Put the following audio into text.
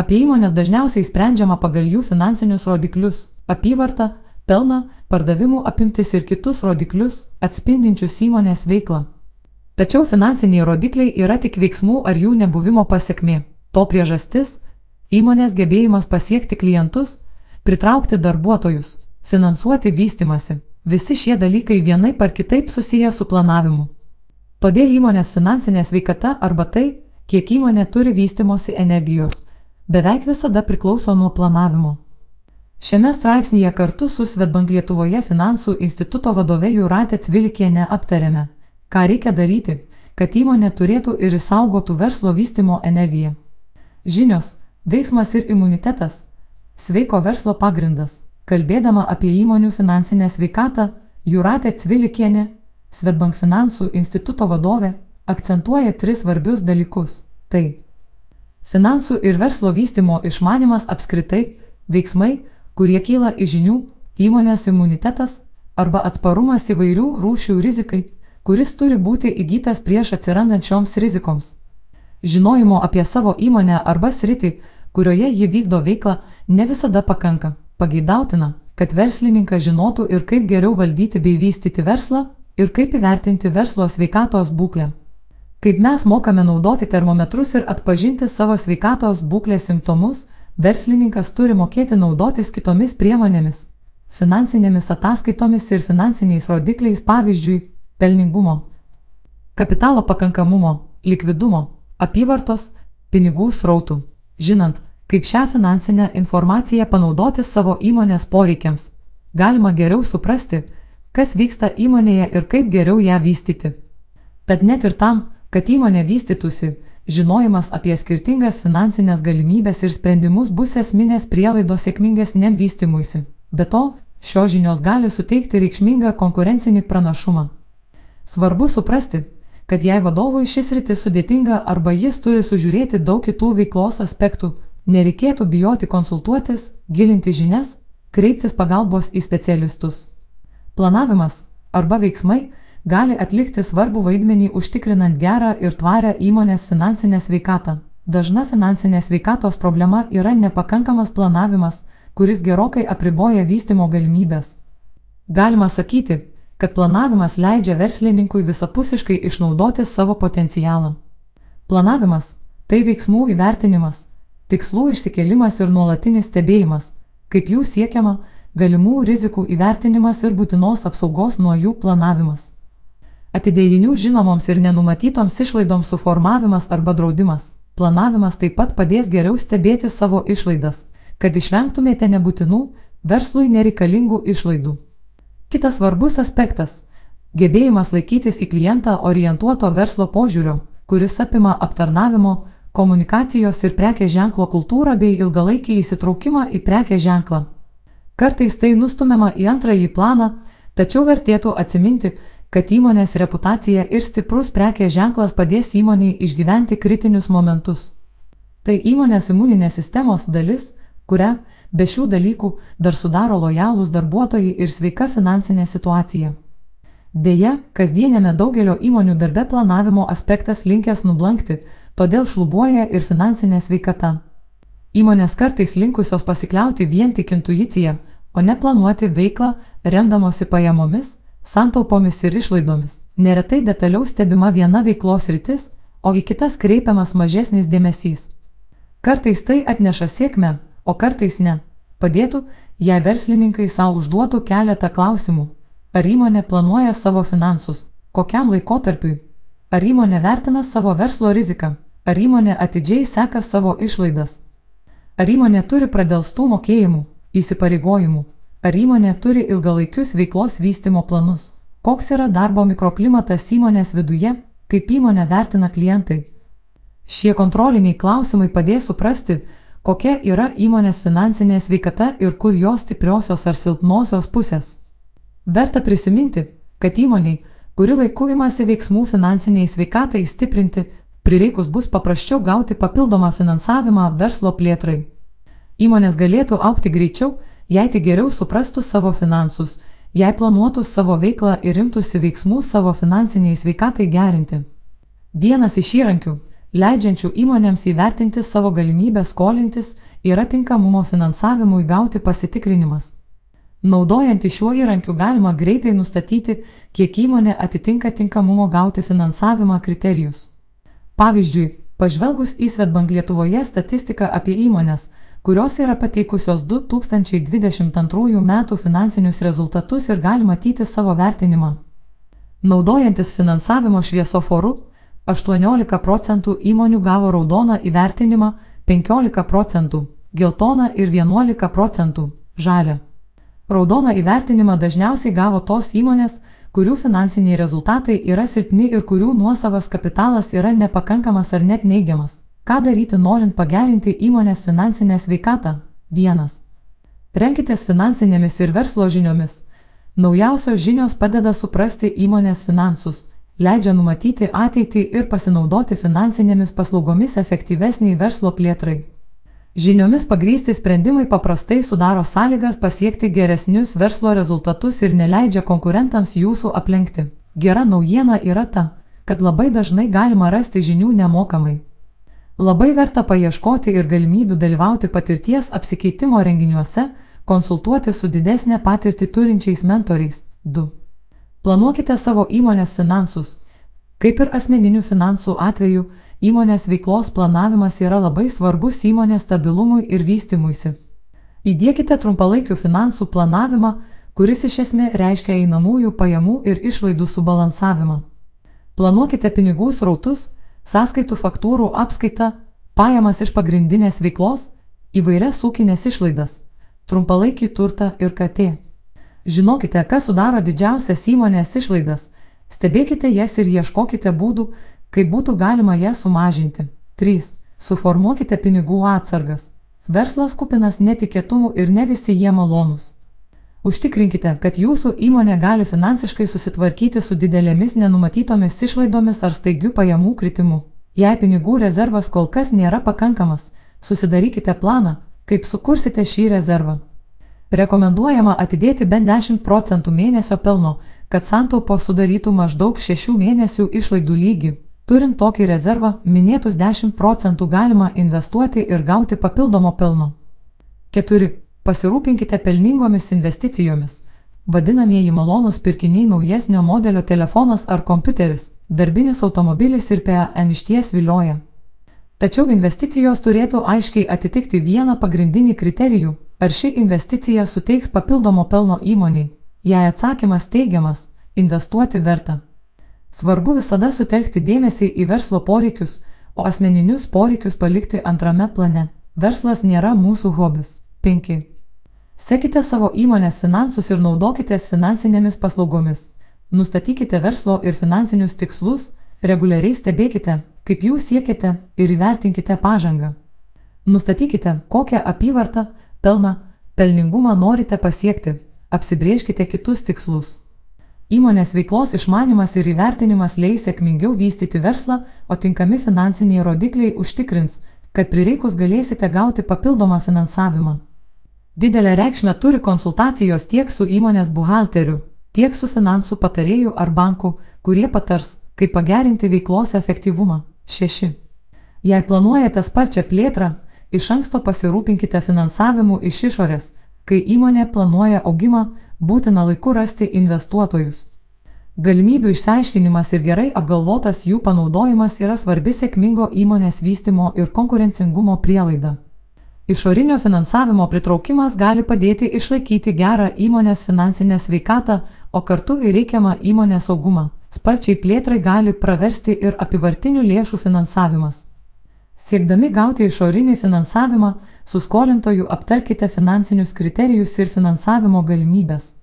Apie įmonės dažniausiai sprendžiama pagal jų finansinius rodiklius - apyvartą, pelną, pardavimų apimtis ir kitus rodiklius, atspindinčius įmonės veiklą. Tačiau finansiniai rodikliai yra tik veiksmų ar jų nebuvimo pasiekmė. To priežastis - įmonės gebėjimas pasiekti klientus, pritraukti darbuotojus, finansuoti vystimasi. Visi šie dalykai vienai par kitaip susiję su planavimu. Todėl įmonės finansinė sveikata arba tai, kiek įmonė turi vystimosi energijos, beveik visada priklauso nuo planavimo. Šiame straipsnėje kartu su Svetbank Lietuvoje finansų instituto vadove Juratė Cvilikienė aptarėme, ką reikia daryti, kad įmonė turėtų ir išsaugotų verslo vystimo energiją. Žinios, veiksmas ir imunitetas - sveiko verslo pagrindas. Kalbėdama apie įmonių finansinę sveikatą, Juratė Cvilikienė, Svetbank finansų instituto vadovė, akcentuoja tris svarbius dalykus. Tai finansų ir verslo vystimo išmanimas apskritai, veiksmai, kurie kyla iš žinių, įmonės imunitetas arba atsparumas įvairių rūšių rizikai, kuris turi būti įgytas prieš atsirandant šioms rizikoms. Žinojimo apie savo įmonę arba sritį, kurioje ji vykdo veiklą, ne visada pakanka. Pageidautina, kad verslininkas žinotų ir kaip geriau valdyti bei vystyti verslą, ir kaip įvertinti verslo sveikatos būklę. Kaip mes mokame naudoti termometrus ir atpažinti savo sveikatos būklės simptomus, verslininkas turi mokėti naudotis kitomis priemonėmis - finansinėmis ataskaitomis ir finansiniais rodikliais, pavyzdžiui, pelningumo, kapitalo pakankamumo, likvidumo, apyvartos, pinigų srautų. Žinant, kaip šią finansinę informaciją panaudoti savo įmonės poreikiams. Galima geriau suprasti, kas vyksta įmonėje ir kaip geriau ją vystyti. Tad net ir tam, kad įmonė vystytųsi, žinojimas apie skirtingas finansinės galimybės ir sprendimus bus esminės prielaidos sėkmingesniam vystimuisi. Be to, šios žinios gali suteikti reikšmingą konkurencinį pranašumą. Svarbu suprasti, kad jei vadovui šis rytis sudėtinga arba jis turi sužiūrėti daug kitų veiklos aspektų, Nereikėtų bijoti konsultuotis, gilinti žinias, kreiptis pagalbos į specialistus. Planavimas arba veiksmai gali atlikti svarbų vaidmenį užtikrinant gerą ir tvarę įmonės finansinę sveikatą. Dažna finansinės sveikatos problema yra nepakankamas planavimas, kuris gerokai apriboja vystimo galimybės. Galima sakyti, kad planavimas leidžia verslininkui visapusiškai išnaudoti savo potencialą. Planavimas - tai veiksmų įvertinimas, tikslų išsikėlimas ir nuolatinis stebėjimas, kaip jų siekiama, galimų rizikų įvertinimas ir būtinos apsaugos nuo jų planavimas. Atidėjinių žinomoms ir nenumatytoms išlaidoms suformavimas arba draudimas. Planavimas taip pat padės geriau stebėti savo išlaidas, kad išvengtumėte nebūtinų, verslui nereikalingų išlaidų. Kitas svarbus aspektas - gebėjimas laikytis į klientą orientuoto verslo požiūrio, kuris apima aptarnavimo, komunikacijos ir prekės ženklo kultūrą bei ilgalaikį įsitraukimą į prekės ženklą. Kartais tai nustumiama į antrąjį planą, tačiau vertėtų atsiminti, kad įmonės reputacija ir stiprus prekės ženklas padės įmoniai išgyventi kritinius momentus. Tai įmonės imuninės sistemos dalis, kurią, be šių dalykų, dar sudaro lojalūs darbuotojai ir sveika finansinė situacija. Deja, kasdienėme daugelio įmonių darbe planavimo aspektas linkęs nublankti, todėl šlubuoja ir finansinė sveikata. Įmonės kartais linkusios pasikliauti vien tik intuicija, o ne planuoti veiklą, remdamosi pajamomis, santaupomis ir išlaidomis. Neretai detaliau stebima viena veiklos rytis, o į kitas kreipiamas mažesnis dėmesys. Kartais tai atneša sėkmę, o kartais ne. Padėtų, jei verslininkai savo užduotų keletą klausimų. Ar įmonė planuoja savo finansus? Kokiam laikotarpiui? Ar įmonė vertina savo verslo riziką? Ar įmonė atidžiai seka savo išlaidas? Ar įmonė turi pradelstų mokėjimų, įsipareigojimų? Ar įmonė turi ilgalaikius veiklos vystimo planus? Koks yra darbo mikroklimatas įmonės viduje, kaip įmonė vertina klientai? Šie kontroliniai klausimai padės suprasti, kokia yra įmonės finansinė sveikata ir kur jos stipriosios ar silpnosios pusės. Verta prisiminti, kad įmoniai, kuri laiku imasi veiksmų finansiniai sveikatai stiprinti, prireikus bus paprasčiau gauti papildomą finansavimą verslo plėtrai. Įmonės galėtų aukti greičiau, jei tik geriau suprastų savo finansus, jei planuotų savo veiklą ir imtųsi veiksmų savo finansiniai sveikatai gerinti. Vienas iš įrankių, leidžiančių įmonėms įvertinti savo galimybę skolintis, yra tinkamumo finansavimui gauti pasitikrinimas. Naudojantį šiuo įrankiu galima greitai nustatyti, kiek įmonė atitinka tinkamumo gauti finansavimą kriterijus. Pavyzdžiui, pažvelgus į Svetbank Lietuvoje statistiką apie įmonės, kurios yra pateikusios 2022 metų finansinius rezultatus ir gali matyti savo vertinimą. Naudojantis finansavimo šviesoforu, 18 procentų įmonių gavo raudoną įvertinimą, 15 procentų geltoną ir 11 procentų žalę. Raudoną įvertinimą dažniausiai gavo tos įmonės, kurių finansiniai rezultatai yra silpni ir kurių nuosavas kapitalas yra nepakankamas ar net neigiamas. Ką daryti norint pagerinti įmonės finansinę sveikatą? 1. Renkitės finansinėmis ir verslo žiniomis. Naujausios žinios padeda suprasti įmonės finansus, leidžia numatyti ateitį ir pasinaudoti finansinėmis paslaugomis efektyvesniai verslo plėtrai. Žiniomis pagrysti sprendimai paprastai sudaro sąlygas pasiekti geresnius verslo rezultatus ir neleidžia konkurentams jūsų aplenkti. Gera naujiena yra ta, kad labai dažnai galima rasti žinių nemokamai. Labai verta paieškoti ir galimybių dalyvauti patirties apsikeitimo renginiuose, konsultuoti su didesnė patirtį turinčiais mentoriais. 2. Planuokite savo įmonės finansus. Kaip ir asmeninių finansų atveju, Įmonės veiklos planavimas yra labai svarbus įmonės stabilumui ir vystimuisi. Įdėkite trumpalaikių finansų planavimą, kuris iš esmė reiškia einamųjų pajamų ir išlaidų subalansavimą. Planuokite pinigų srautus, sąskaitų faktūrų apskaitą, pajamas iš pagrindinės veiklos, įvairias ūkinės išlaidas, trumpalaikį turtą ir KT. Žinokite, kas sudaro didžiausias įmonės išlaidas, stebėkite jas ir ieškokite būdų, kaip būtų galima jas sumažinti. 3. Suformuokite pinigų atsargas. Verslas kupinas netikėtumų ir ne visi jie malonūs. Užtikrinkite, kad jūsų įmonė gali finansiškai susitvarkyti su didelėmis nenumatytomis išlaidomis ar staigių pajamų kritimu. Jei pinigų rezervas kol kas nėra pakankamas, susidarykite planą, kaip sukursite šį rezervą. Rekomenduojama atidėti bent 10 procentų mėnesio pelno, kad santaupo sudarytų maždaug 6 mėnesių išlaidų lygį. Turint tokį rezervą, minėtus 10 procentų galima investuoti ir gauti papildomo pelno. 4. Pasirūpinkite pelningomis investicijomis. Vadinamieji malonus pirkiniai naujesnio modelio telefonas ar kompiuteris, darbinis automobilis ir PAN išties vilioja. Tačiau investicijos turėtų aiškiai atitikti vieną pagrindinį kriterijų - ar ši investicija suteiks papildomo pelno įmoniai. Jei atsakymas teigiamas, investuoti verta. Svarbu visada sutelkti dėmesį į verslo poreikius, o asmeninius poreikius palikti antrame plane. Verslas nėra mūsų hobis. 5. Sekite savo įmonės finansus ir naudokitės finansinėmis paslaugomis. Nustatykite verslo ir finansinius tikslus, reguliariai stebėkite, kaip jūs siekiate ir įvertinkite pažangą. Nustatykite, kokią apyvartą, pelną, pelningumą norite pasiekti, apsibrieškite kitus tikslus. Įmonės veiklos išmanimas ir įvertinimas leis sėkmingiau vystyti verslą, o tinkami finansiniai rodikliai užtikrins, kad prireikus galėsite gauti papildomą finansavimą. Didelę reikšmę turi konsultacijos tiek su įmonės buhalteriu, tiek su finansų patarėju ar banku, kurie patars, kaip pagerinti veiklos efektyvumą. 6. Jei planuojate sparčią plėtrą, iš anksto pasirūpinkite finansavimu iš išorės, kai įmonė planuoja augimą, būtina laiku rasti investuotojus. Galimybių išsiaiškinimas ir gerai apgalvotas jų panaudojimas yra svarbi sėkmingo įmonės vystimo ir konkurencingumo prielaida. Išorinio finansavimo pritraukimas gali padėti išlaikyti gerą įmonės finansinę sveikatą, o kartu ir reikiamą įmonės saugumą. Sparčiai plėtrai gali praversti ir apivartinių lėšų finansavimas. Siekdami gauti išorinį finansavimą, su skolintoju aptarkite finansinius kriterijus ir finansavimo galimybės.